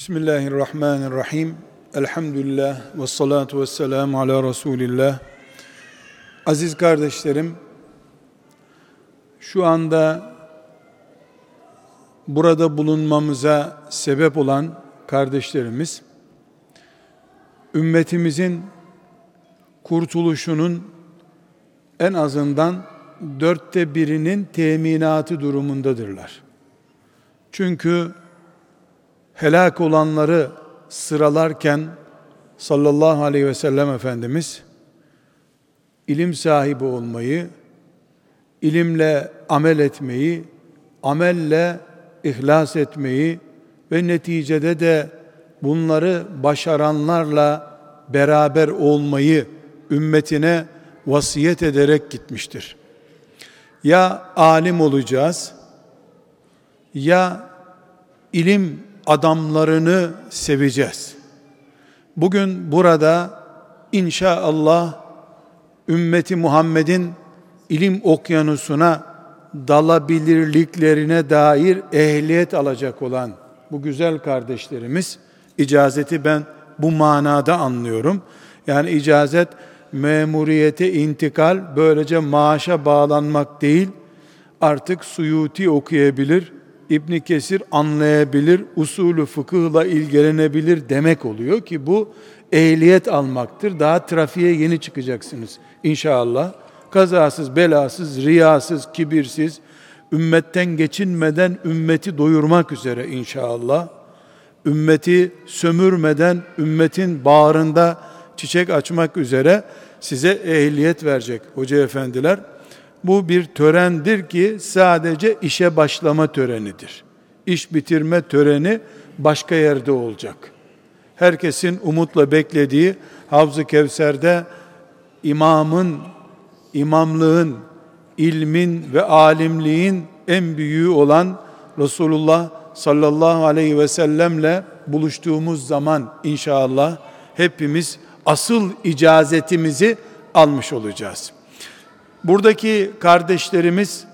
Bismillahirrahmanirrahim. Elhamdülillah ve salatu ve selamu ala Resulillah. Aziz kardeşlerim, şu anda burada bulunmamıza sebep olan kardeşlerimiz, ümmetimizin kurtuluşunun en azından dörtte birinin teminatı durumundadırlar. Çünkü helak olanları sıralarken sallallahu aleyhi ve sellem Efendimiz ilim sahibi olmayı, ilimle amel etmeyi, amelle ihlas etmeyi ve neticede de bunları başaranlarla beraber olmayı ümmetine vasiyet ederek gitmiştir. Ya alim olacağız, ya ilim adamlarını seveceğiz. Bugün burada inşallah ümmeti Muhammed'in ilim okyanusuna dalabilirliklerine dair ehliyet alacak olan bu güzel kardeşlerimiz icazeti ben bu manada anlıyorum. Yani icazet memuriyete intikal böylece maaşa bağlanmak değil artık Suyuti okuyabilir, İbn Kesir anlayabilir, usulü fıkıhla ilgilenebilir demek oluyor ki bu ehliyet almaktır. Daha trafiğe yeni çıkacaksınız inşallah. Kazasız, belasız, riyasız, kibirsiz, ümmetten geçinmeden ümmeti doyurmak üzere inşallah. Ümmeti sömürmeden ümmetin bağrında çiçek açmak üzere size ehliyet verecek hoca efendiler. Bu bir törendir ki sadece işe başlama törenidir. İş bitirme töreni başka yerde olacak. Herkesin umutla beklediği Havz-ı Kevser'de imamın, imamlığın, ilmin ve alimliğin en büyüğü olan Resulullah sallallahu aleyhi ve sellemle buluştuğumuz zaman inşallah hepimiz asıl icazetimizi almış olacağız. Buradaki kardeşlerimiz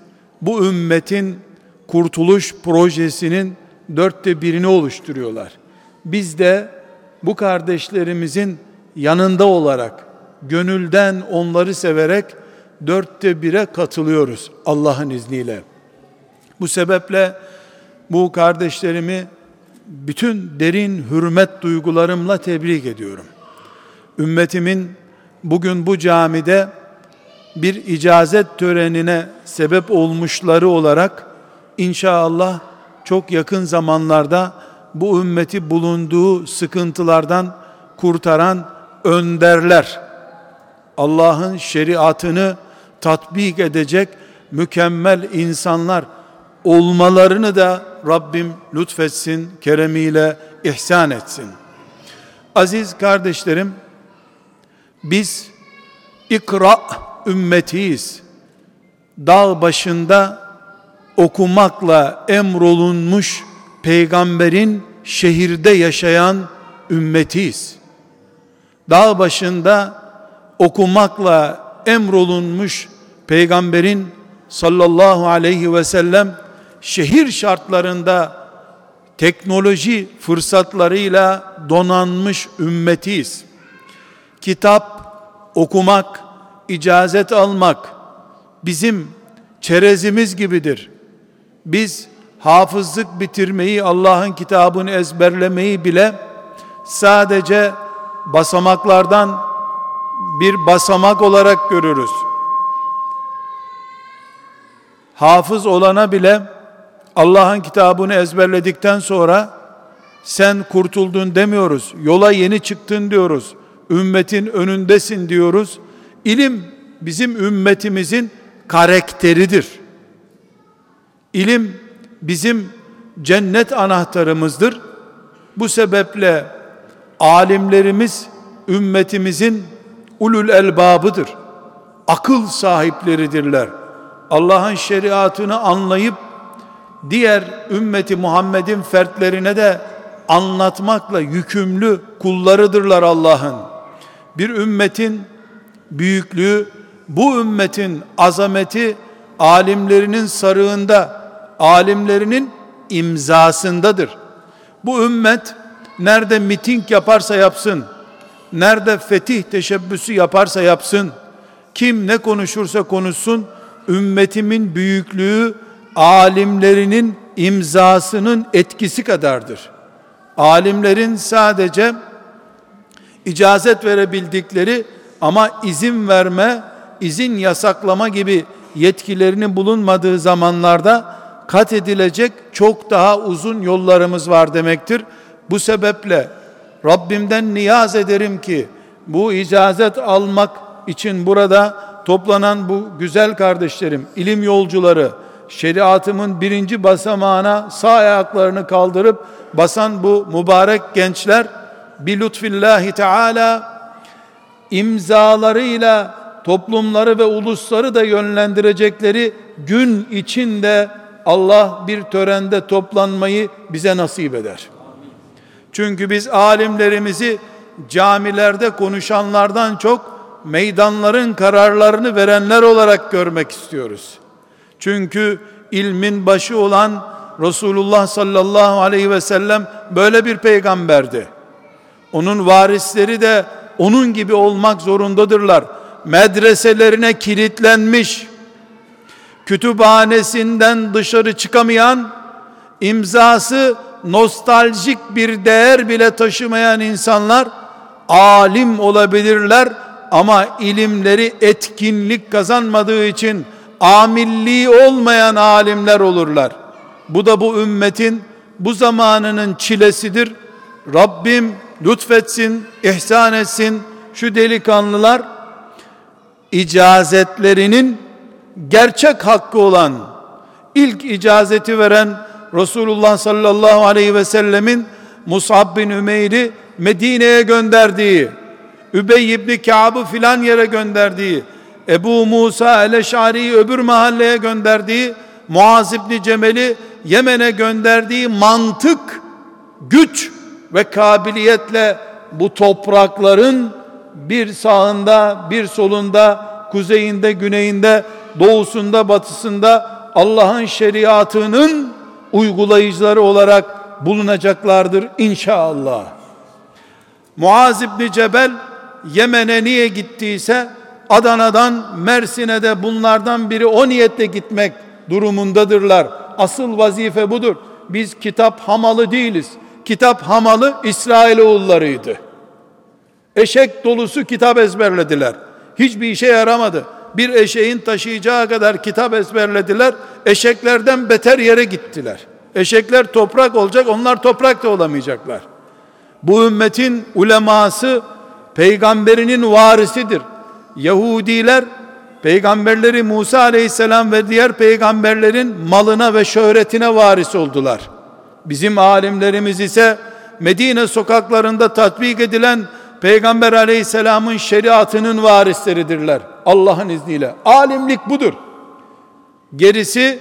bu ümmetin kurtuluş projesinin dörtte birini oluşturuyorlar. Biz de bu kardeşlerimizin yanında olarak, gönülden onları severek dörtte bire katılıyoruz Allah'ın izniyle. Bu sebeple bu kardeşlerimi bütün derin hürmet duygularımla tebrik ediyorum. Ümmetimin bugün bu camide bir icazet törenine sebep olmuşları olarak inşallah çok yakın zamanlarda bu ümmeti bulunduğu sıkıntılardan kurtaran önderler, Allah'ın şeriatını tatbik edecek mükemmel insanlar olmalarını da Rabbim lütfetsin, keremiyle ihsan etsin. Aziz kardeşlerim, biz ikra ümmetiyiz. Dağ başında okumakla emrolunmuş peygamberin şehirde yaşayan ümmetiyiz. Dağ başında okumakla emrolunmuş peygamberin sallallahu aleyhi ve sellem şehir şartlarında teknoloji fırsatlarıyla donanmış ümmetiyiz. Kitap okumak, icazet almak bizim çerezimiz gibidir. Biz hafızlık bitirmeyi, Allah'ın kitabını ezberlemeyi bile sadece basamaklardan bir basamak olarak görürüz. Hafız olana bile Allah'ın kitabını ezberledikten sonra sen kurtuldun demiyoruz. Yola yeni çıktın diyoruz. Ümmetin önündesin diyoruz. İlim bizim ümmetimizin karakteridir. İlim bizim cennet anahtarımızdır. Bu sebeple alimlerimiz ümmetimizin ulul elbabıdır. Akıl sahipleridirler. Allah'ın şeriatını anlayıp diğer ümmeti Muhammed'in fertlerine de anlatmakla yükümlü kullarıdırlar Allah'ın. Bir ümmetin büyüklüğü, bu ümmetin azameti alimlerinin sarığında, alimlerinin imzasındadır. Bu ümmet nerede miting yaparsa yapsın, nerede fetih teşebbüsü yaparsa yapsın, kim ne konuşursa konuşsun, ümmetimin büyüklüğü alimlerinin imzasının etkisi kadardır. Alimlerin sadece icazet verebildikleri ama izin verme, izin yasaklama gibi yetkilerinin bulunmadığı zamanlarda kat edilecek çok daha uzun yollarımız var demektir. Bu sebeple Rabbimden niyaz ederim ki bu icazet almak için burada toplanan bu güzel kardeşlerim, ilim yolcuları, şeriatımın birinci basamağına sağ ayaklarını kaldırıp basan bu mübarek gençler bir lütfillahi teala imzalarıyla toplumları ve ulusları da yönlendirecekleri gün içinde Allah bir törende toplanmayı bize nasip eder. Çünkü biz alimlerimizi camilerde konuşanlardan çok meydanların kararlarını verenler olarak görmek istiyoruz. Çünkü ilmin başı olan Resulullah sallallahu aleyhi ve sellem böyle bir peygamberdi. Onun varisleri de onun gibi olmak zorundadırlar. Medreselerine kilitlenmiş, kütüphanesinden dışarı çıkamayan, imzası nostaljik bir değer bile taşımayan insanlar alim olabilirler ama ilimleri etkinlik kazanmadığı için amilliği olmayan alimler olurlar. Bu da bu ümmetin bu zamanının çilesidir. Rabbim lütfetsin, ihsan etsin. Şu delikanlılar icazetlerinin gerçek hakkı olan ilk icazeti veren Resulullah sallallahu aleyhi ve sellemin Mus'ab bin Ümeyr'i Medine'ye gönderdiği, Übey ibn Ka'b'ı filan yere gönderdiği, Ebu Musa el-Eş'ari'yi öbür mahalleye gönderdiği, Muaz ibn Cemel'i Yemen'e gönderdiği mantık, güç ve kabiliyetle bu toprakların bir sağında, bir solunda, kuzeyinde, güneyinde, doğusunda, batısında Allah'ın şeriatının uygulayıcıları olarak bulunacaklardır inşallah. Muaz İbni Cebel Yemen'e niye gittiyse Adana'dan Mersin'e de bunlardan biri o niyetle gitmek durumundadırlar. Asıl vazife budur. Biz kitap hamalı değiliz. Kitap hamalı İsrailoğullarıydı. Eşek dolusu kitap ezberlediler. Hiçbir işe yaramadı. Bir eşeğin taşıyacağı kadar kitap ezberlediler. Eşeklerden beter yere gittiler. Eşekler toprak olacak, onlar toprak da olamayacaklar. Bu ümmetin uleması peygamberinin varisidir. Yahudiler peygamberleri Musa aleyhisselam ve diğer peygamberlerin malına ve şöhretine varis oldular. Bizim alimlerimiz ise Medine sokaklarında tatbik edilen Peygamber aleyhisselamın şeriatının varisleridirler. Allah'ın izniyle. Alimlik budur. Gerisi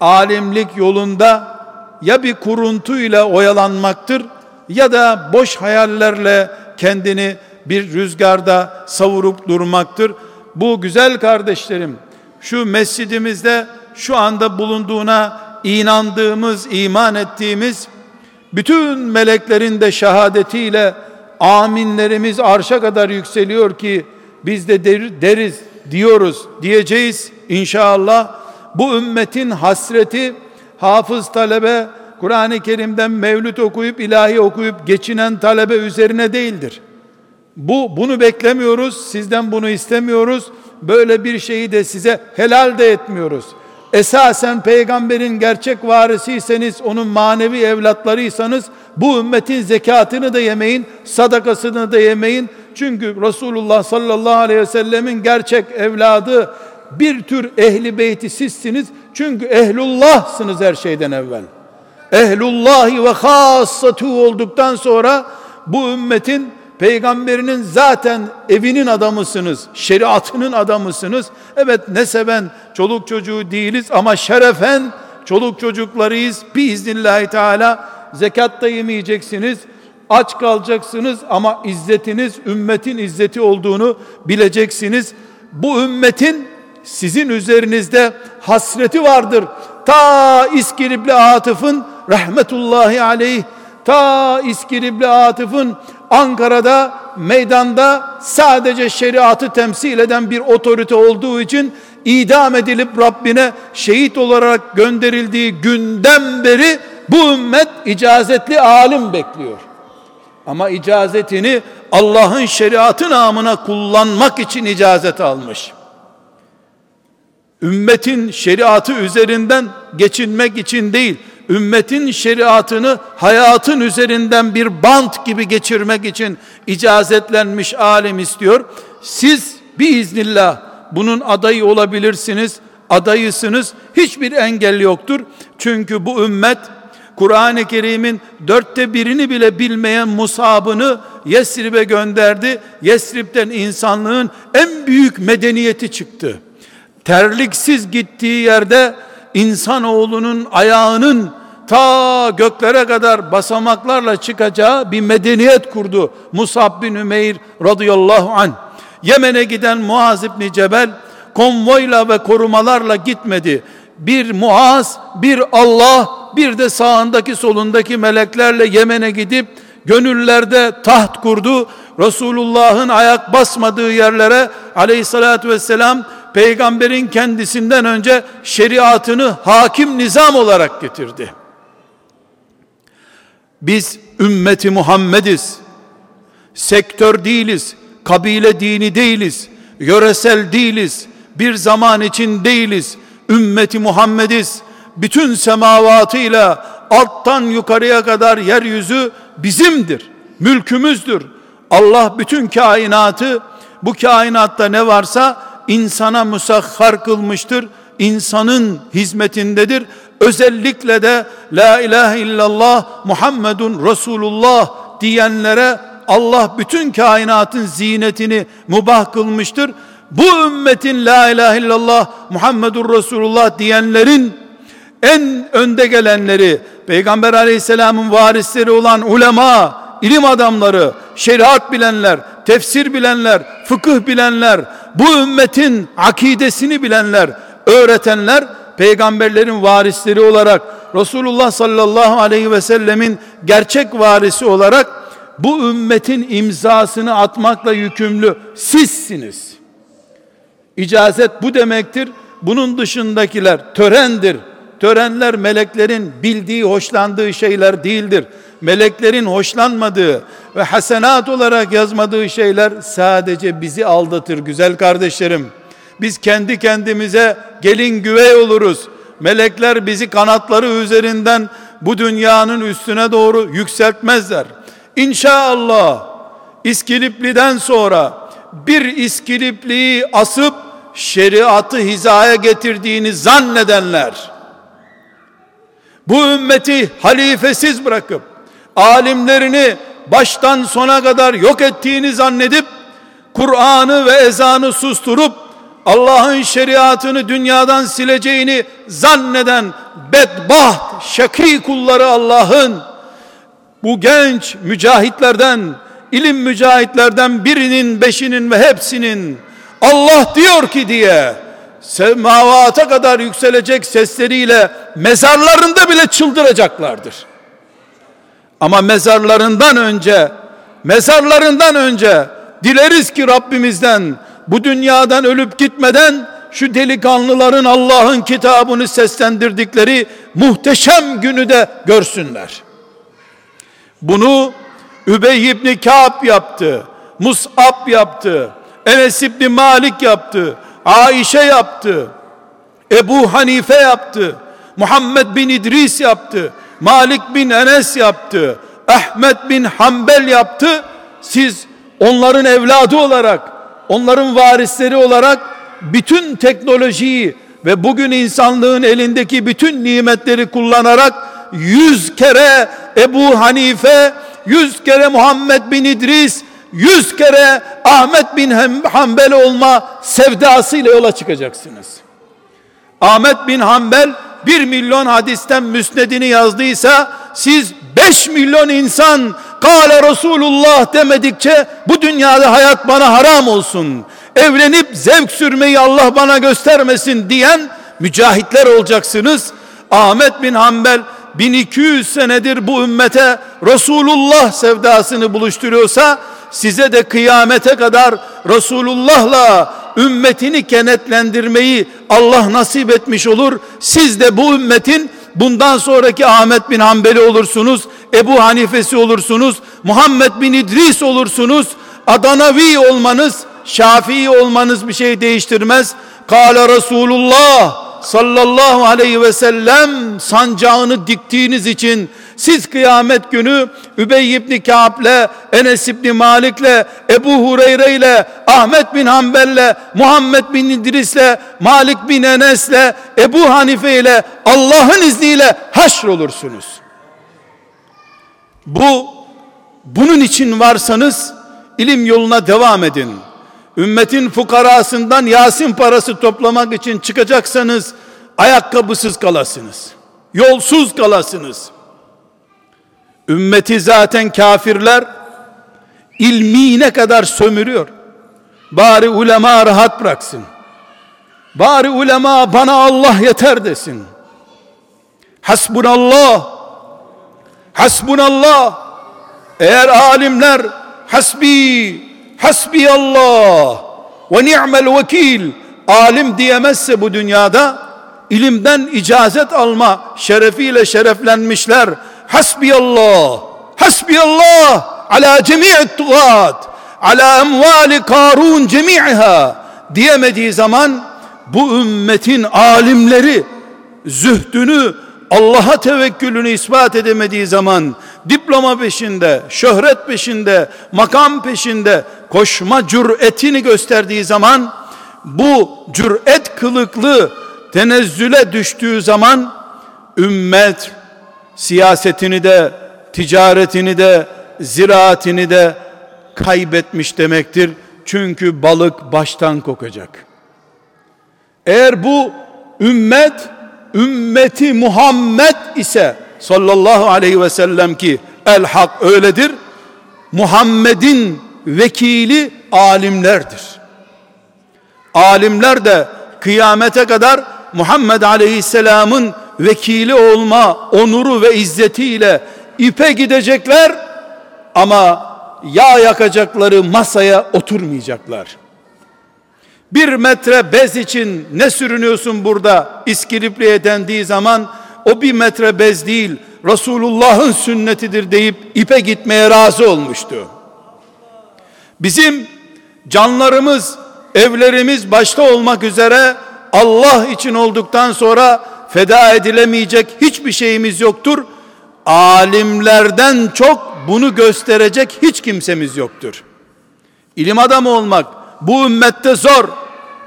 alimlik yolunda ya bir kuruntuyla oyalanmaktır ya da boş hayallerle kendini bir rüzgarda savurup durmaktır. Bu güzel kardeşlerim şu mescidimizde şu anda bulunduğuna inandığımız, iman ettiğimiz bütün meleklerin de şehadetiyle aminlerimiz arşa kadar yükseliyor ki biz de deriz diyoruz diyeceğiz inşallah bu ümmetin hasreti hafız talebe Kur'an-ı Kerim'den mevlüt okuyup ilahi okuyup geçinen talebe üzerine değildir. Bu bunu beklemiyoruz. Sizden bunu istemiyoruz. Böyle bir şeyi de size helal de etmiyoruz. Esasen peygamberin gerçek varisiyseniz, onun manevi evlatlarıysanız bu ümmetin zekatını da yemeyin, sadakasını da yemeyin. Çünkü Resulullah sallallahu aleyhi ve sellemin gerçek evladı bir tür ehli beyti sizsiniz. Çünkü ehlullahsınız her şeyden evvel. Ehlullahi ve hassatu olduktan sonra bu ümmetin peygamberinin zaten evinin adamısınız, şeriatının adamısınız. Evet ne seven çoluk çocuğu değiliz ama şerefen çoluk çocuklarıyız. Biiznillahü teala zekat da yemeyeceksiniz. Aç kalacaksınız ama izzetiniz ümmetin izzeti olduğunu bileceksiniz. Bu ümmetin sizin üzerinizde hasreti vardır. Ta İskilipli Atıf'ın rahmetullahi aleyh ta İskilipli Atıf'ın Ankara'da meydanda sadece şeriatı temsil eden bir otorite olduğu için idam edilip Rabbine şehit olarak gönderildiği günden beri bu ümmet icazetli alim bekliyor. Ama icazetini Allah'ın şeriatı namına kullanmak için icazet almış. Ümmetin şeriatı üzerinden geçinmek için değil, ümmetin şeriatını hayatın üzerinden bir bant gibi geçirmek için icazetlenmiş alim istiyor. Siz biiznillah bunun adayı olabilirsiniz, adayısınız. Hiçbir engel yoktur. Çünkü bu ümmet Kur'an-ı Kerim'in dörtte birini bile bilmeyen Musab'ını Yesrib'e gönderdi. Yesrib'den insanlığın en büyük medeniyeti çıktı. Terliksiz gittiği yerde insanoğlunun ayağının ta göklere kadar basamaklarla çıkacağı bir medeniyet kurdu. Musab bin Ümeyr radıyallahu anh. Yemen'e giden Muaz İbni Cebel konvoyla ve korumalarla gitmedi. Bir Muaz, bir Allah, bir de sağındaki solundaki meleklerle Yemen'e gidip gönüllerde taht kurdu. Resulullah'ın ayak basmadığı yerlere aleyhissalatü vesselam peygamberin kendisinden önce şeriatını hakim nizam olarak getirdi. Biz ümmeti Muhammediz. Sektör değiliz, kabile dini değiliz, yöresel değiliz, bir zaman için değiliz. Ümmeti Muhammediz. Bütün semavatıyla alttan yukarıya kadar yeryüzü bizimdir. Mülkümüzdür. Allah bütün kainatı bu kainatta ne varsa insana musahhar kılmıştır. İnsanın hizmetindedir. Özellikle de la ilahe illallah Muhammedun Resulullah diyenlere Allah bütün kainatın zinetini mubah kılmıştır. Bu ümmetin la ilahe illallah Muhammedur Resulullah diyenlerin en önde gelenleri Peygamber aleyhisselamın varisleri olan ulema, ilim adamları, şeriat bilenler, tefsir bilenler, fıkıh bilenler, bu ümmetin akidesini bilenler, öğretenler peygamberlerin varisleri olarak Resulullah sallallahu aleyhi ve sellemin gerçek varisi olarak bu ümmetin imzasını atmakla yükümlü sizsiniz. İcazet bu demektir. Bunun dışındakiler törendir. Törenler meleklerin bildiği, hoşlandığı şeyler değildir. Meleklerin hoşlanmadığı ve hasenat olarak yazmadığı şeyler sadece bizi aldatır güzel kardeşlerim. Biz kendi kendimize gelin güvey oluruz. Melekler bizi kanatları üzerinden bu dünyanın üstüne doğru yükseltmezler. İnşallah İskilipli'den sonra bir İskilipli'yi asıp şeriatı hizaya getirdiğini zannedenler bu ümmeti halifesiz bırakıp alimlerini baştan sona kadar yok ettiğini zannedip Kur'an'ı ve ezanı susturup Allah'ın şeriatını dünyadan sileceğini zanneden bedbaht şaki kulları Allah'ın bu genç mücahitlerden ilim mücahitlerden birinin beşinin ve hepsinin Allah diyor ki diye semavata kadar yükselecek sesleriyle mezarlarında bile çıldıracaklardır. Ama mezarlarından önce mezarlarından önce dileriz ki Rabbimizden bu dünyadan ölüp gitmeden şu delikanlıların Allah'ın kitabını seslendirdikleri muhteşem günü de görsünler. Bunu Übey ibn Ka'b yaptı. Mus'ab yaptı. Enes ibn Malik yaptı. Aişe yaptı. Ebu Hanife yaptı. Muhammed bin İdris yaptı. Malik bin Enes yaptı. Ahmet bin Hanbel yaptı. Siz onların evladı olarak, onların varisleri olarak bütün teknolojiyi ve bugün insanlığın elindeki bütün nimetleri kullanarak yüz kere Ebu Hanife, yüz kere Muhammed bin İdris, yüz kere Ahmet bin Hanbel olma sevdasıyla yola çıkacaksınız. Ahmet bin Hanbel bir milyon hadisten müsnedini yazdıysa siz beş milyon insan Kale Resulullah demedikçe bu dünyada hayat bana haram olsun. Evlenip zevk sürmeyi Allah bana göstermesin diyen mücahitler olacaksınız. Ahmet bin Hanbel 1200 senedir bu ümmete Resulullah sevdasını buluşturuyorsa size de kıyamete kadar Resulullah'la ümmetini kenetlendirmeyi Allah nasip etmiş olur. Siz de bu ümmetin bundan sonraki Ahmet bin Hanbeli olursunuz, Ebu Hanifesi olursunuz, Muhammed bin İdris olursunuz. Adanavi olmanız, Şafii olmanız bir şey değiştirmez. Kale Resulullah sallallahu aleyhi ve sellem sancağını diktiğiniz için siz kıyamet günü Übey ibn Ka'b'le, Enes ibn Malik'le, Ebu Hureyre'yle, Ahmet bin Hanbel'le, Muhammed bin İdris'le, Malik bin Enes'le, Ebu Hanife ile Allah'ın izniyle haşr olursunuz. Bu bunun için varsanız ilim yoluna devam edin ümmetin fukarasından Yasin parası toplamak için çıkacaksanız ayakkabısız kalasınız. Yolsuz kalasınız. Ümmeti zaten kafirler ilmine kadar sömürüyor. Bari ulema rahat bıraksın. Bari ulema bana Allah yeter desin. Hasbunallah. Hasbunallah. Eğer alimler hasbi hasbi Allah ve ni'mel vekil alim diyemezse bu dünyada ilimden icazet alma şerefiyle şereflenmişler. Hasbi Allah, hasbi Allah ala cemi'i tuğat, ala emvali karun cemi'iha diyemediği zaman bu ümmetin alimleri zühdünü Allah'a tevekkülünü ispat edemediği zaman diploma peşinde, şöhret peşinde, makam peşinde koşma cüretini gösterdiği zaman bu cüret kılıklı tenezzüle düştüğü zaman ümmet siyasetini de ticaretini de ziraatini de kaybetmiş demektir. Çünkü balık baştan kokacak. Eğer bu ümmet ümmeti Muhammed ise sallallahu aleyhi ve sellem ki el hak öyledir. Muhammed'in vekili alimlerdir. Alimler de kıyamete kadar Muhammed Aleyhisselam'ın vekili olma onuru ve izzetiyle ipe gidecekler ama yağ yakacakları masaya oturmayacaklar. Bir metre bez için ne sürünüyorsun burada İskilipli'ye dendiği zaman o bir metre bez değil Resulullah'ın sünnetidir deyip ipe gitmeye razı olmuştu. Bizim canlarımız, evlerimiz başta olmak üzere Allah için olduktan sonra feda edilemeyecek hiçbir şeyimiz yoktur. Alimlerden çok bunu gösterecek hiç kimsemiz yoktur. İlim adamı olmak bu ümmette zor.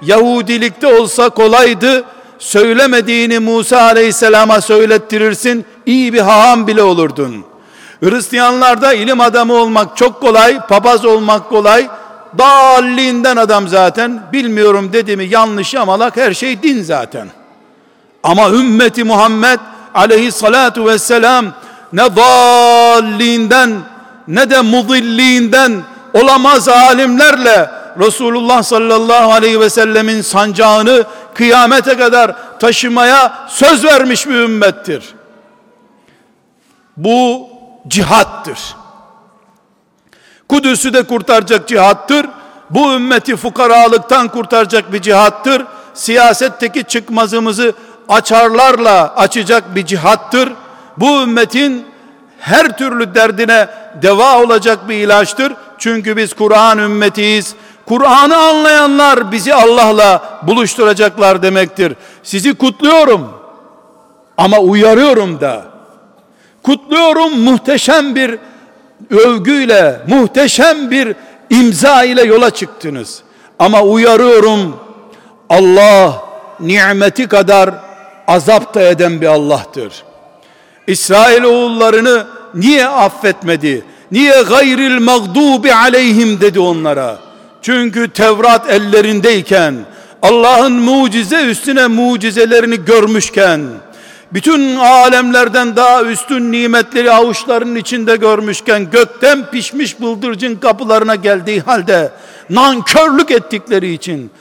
Yahudilikte olsa kolaydı. Söylemediğini Musa Aleyhisselam'a söylettirirsin. iyi bir haham bile olurdun. Hristiyanlarda ilim adamı olmak çok kolay, papaz olmak kolay. Dalliğinden adam zaten. Bilmiyorum dedi mi yanlış yamalak her şey din zaten. Ama ümmeti Muhammed aleyhissalatu vesselam ne dalliğinden ne de mudilliğinden olamaz alimlerle Resulullah sallallahu aleyhi ve sellemin sancağını kıyamete kadar taşımaya söz vermiş bir ümmettir. Bu cihattır. Kudüs'ü de kurtaracak cihattır. Bu ümmeti fukaralıktan kurtaracak bir cihattır. Siyasetteki çıkmazımızı açarlarla açacak bir cihattır. Bu ümmetin her türlü derdine deva olacak bir ilaçtır. Çünkü biz Kur'an ümmetiyiz. Kur'an'ı anlayanlar bizi Allah'la buluşturacaklar demektir. Sizi kutluyorum ama uyarıyorum da. Kutluyorum muhteşem bir övgüyle, muhteşem bir imza ile yola çıktınız. Ama uyarıyorum Allah nimeti kadar azap da eden bir Allah'tır. İsrail oğullarını niye affetmedi? Niye gayril mağdubi aleyhim dedi onlara? Çünkü Tevrat ellerindeyken, Allah'ın mucize üstüne mucizelerini görmüşken, bütün alemlerden daha üstün nimetleri avuçlarının içinde görmüşken, gökten pişmiş bıldırcın kapılarına geldiği halde, nankörlük ettikleri için,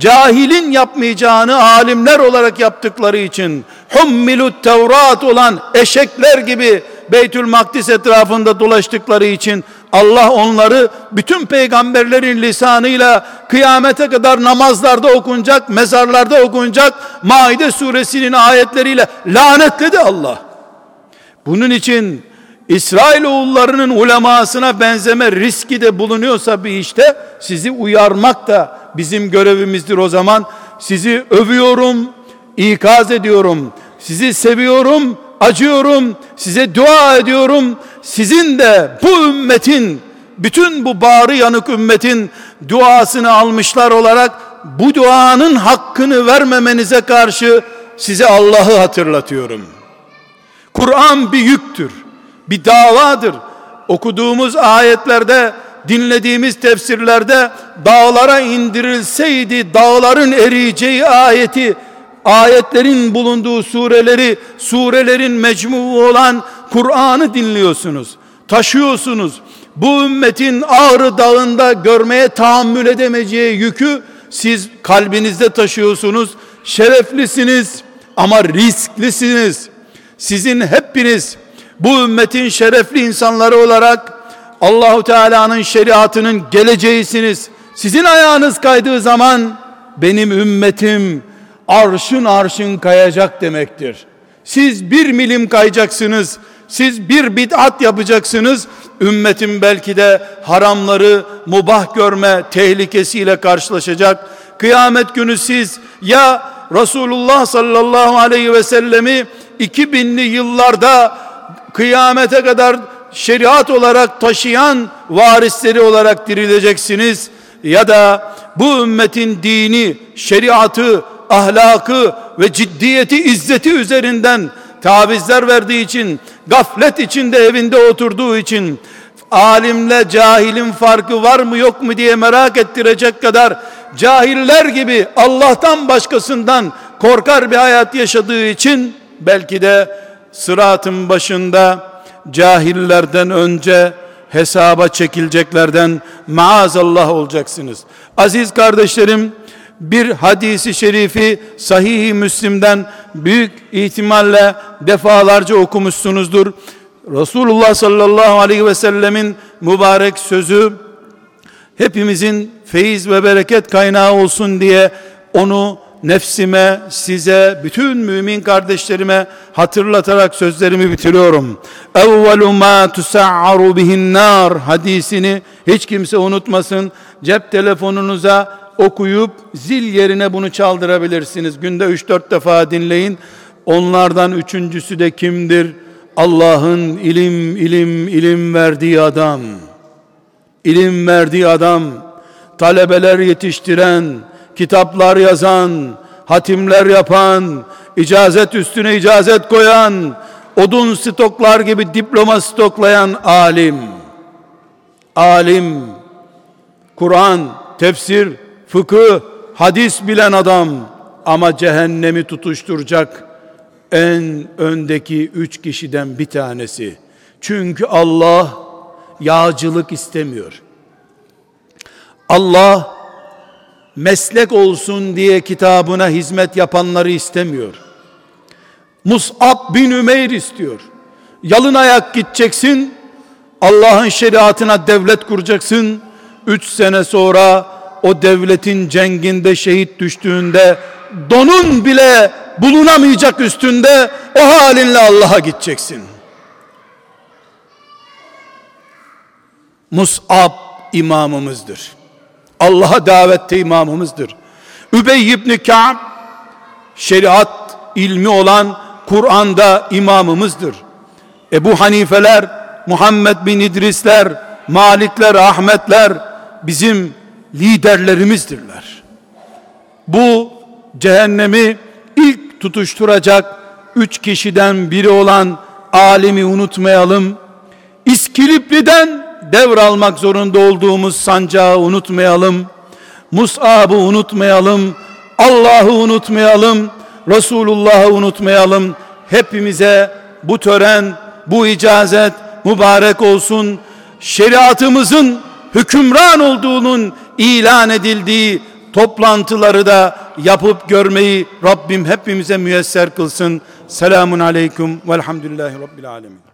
cahilin yapmayacağını alimler olarak yaptıkları için hummilut tevrat olan eşekler gibi Beytül Makdis etrafında dolaştıkları için Allah onları bütün peygamberlerin lisanıyla kıyamete kadar namazlarda okunacak, mezarlarda okunacak Maide suresinin ayetleriyle lanetledi Allah. Bunun için İsrail oğullarının ulemasına benzeme riski de bulunuyorsa bir işte sizi uyarmak da bizim görevimizdir o zaman. Sizi övüyorum, ikaz ediyorum. Sizi seviyorum, acıyorum. Size dua ediyorum. Sizin de bu ümmetin bütün bu bağrı yanık ümmetin duasını almışlar olarak bu duanın hakkını vermemenize karşı size Allah'ı hatırlatıyorum. Kur'an bir yüktür bir davadır. Okuduğumuz ayetlerde, dinlediğimiz tefsirlerde dağlara indirilseydi dağların eriyeceği ayeti, ayetlerin bulunduğu sureleri, surelerin mecmuu olan Kur'an'ı dinliyorsunuz. Taşıyorsunuz. Bu ümmetin Ağrı Dağı'nda görmeye tahammül edemeyeceği yükü siz kalbinizde taşıyorsunuz. Şereflisiniz ama risklisiniz. Sizin hepiniz bu ümmetin şerefli insanları olarak Allahu Teala'nın şeriatının geleceğisiniz. Sizin ayağınız kaydığı zaman benim ümmetim arşın arşın kayacak demektir. Siz bir milim kayacaksınız. Siz bir bid'at yapacaksınız. Ümmetim belki de haramları mubah görme tehlikesiyle karşılaşacak. Kıyamet günü siz ya Resulullah sallallahu aleyhi ve sellemi 2000'li yıllarda kıyamete kadar şeriat olarak taşıyan varisleri olarak dirileceksiniz ya da bu ümmetin dini, şeriatı, ahlakı ve ciddiyeti, izzeti üzerinden tavizler verdiği için, gaflet içinde evinde oturduğu için, alimle cahilin farkı var mı yok mu diye merak ettirecek kadar cahiller gibi Allah'tan başkasından korkar bir hayat yaşadığı için belki de sıratın başında cahillerden önce hesaba çekileceklerden maazallah olacaksınız. Aziz kardeşlerim, bir hadisi şerifi sahih Müslim'den büyük ihtimalle defalarca okumuşsunuzdur. Resulullah sallallahu aleyhi ve sellemin mübarek sözü hepimizin feyiz ve bereket kaynağı olsun diye onu nefsime, size, bütün mümin kardeşlerime hatırlatarak sözlerimi bitiriyorum. Evvelu ma tusa'aru bihin nar hadisini hiç kimse unutmasın. Cep telefonunuza okuyup zil yerine bunu çaldırabilirsiniz. Günde 3-4 defa dinleyin. Onlardan üçüncüsü de kimdir? Allah'ın ilim, ilim, ilim verdiği adam. İlim verdiği adam. Talebeler yetiştiren, kitaplar yazan, hatimler yapan, icazet üstüne icazet koyan, odun stoklar gibi diploma stoklayan alim. Alim, Kur'an, tefsir, fıkıh, hadis bilen adam ama cehennemi tutuşturacak en öndeki üç kişiden bir tanesi. Çünkü Allah yağcılık istemiyor. Allah meslek olsun diye kitabına hizmet yapanları istemiyor. Mus'ab bin Ümeyr istiyor. Yalın ayak gideceksin, Allah'ın şeriatına devlet kuracaksın. Üç sene sonra o devletin cenginde şehit düştüğünde donun bile bulunamayacak üstünde o halinle Allah'a gideceksin. Mus'ab imamımızdır. Allah'a davette imamımızdır. Übey ibn Ka'b şeriat ilmi olan Kur'an'da imamımızdır. Ebu Hanifeler, Muhammed bin İdrisler, Malikler, Ahmetler bizim liderlerimizdirler. Bu cehennemi ilk tutuşturacak üç kişiden biri olan alimi unutmayalım. İskilipli'den devralmak zorunda olduğumuz sancağı unutmayalım. Mus'ab'ı unutmayalım. Allah'ı unutmayalım. Resulullah'ı unutmayalım. Hepimize bu tören, bu icazet mübarek olsun. Şeriatımızın hükümran olduğunun ilan edildiği toplantıları da yapıp görmeyi Rabbim hepimize müyesser kılsın. Selamun aleyküm velhamdülillahi rabbil alemin.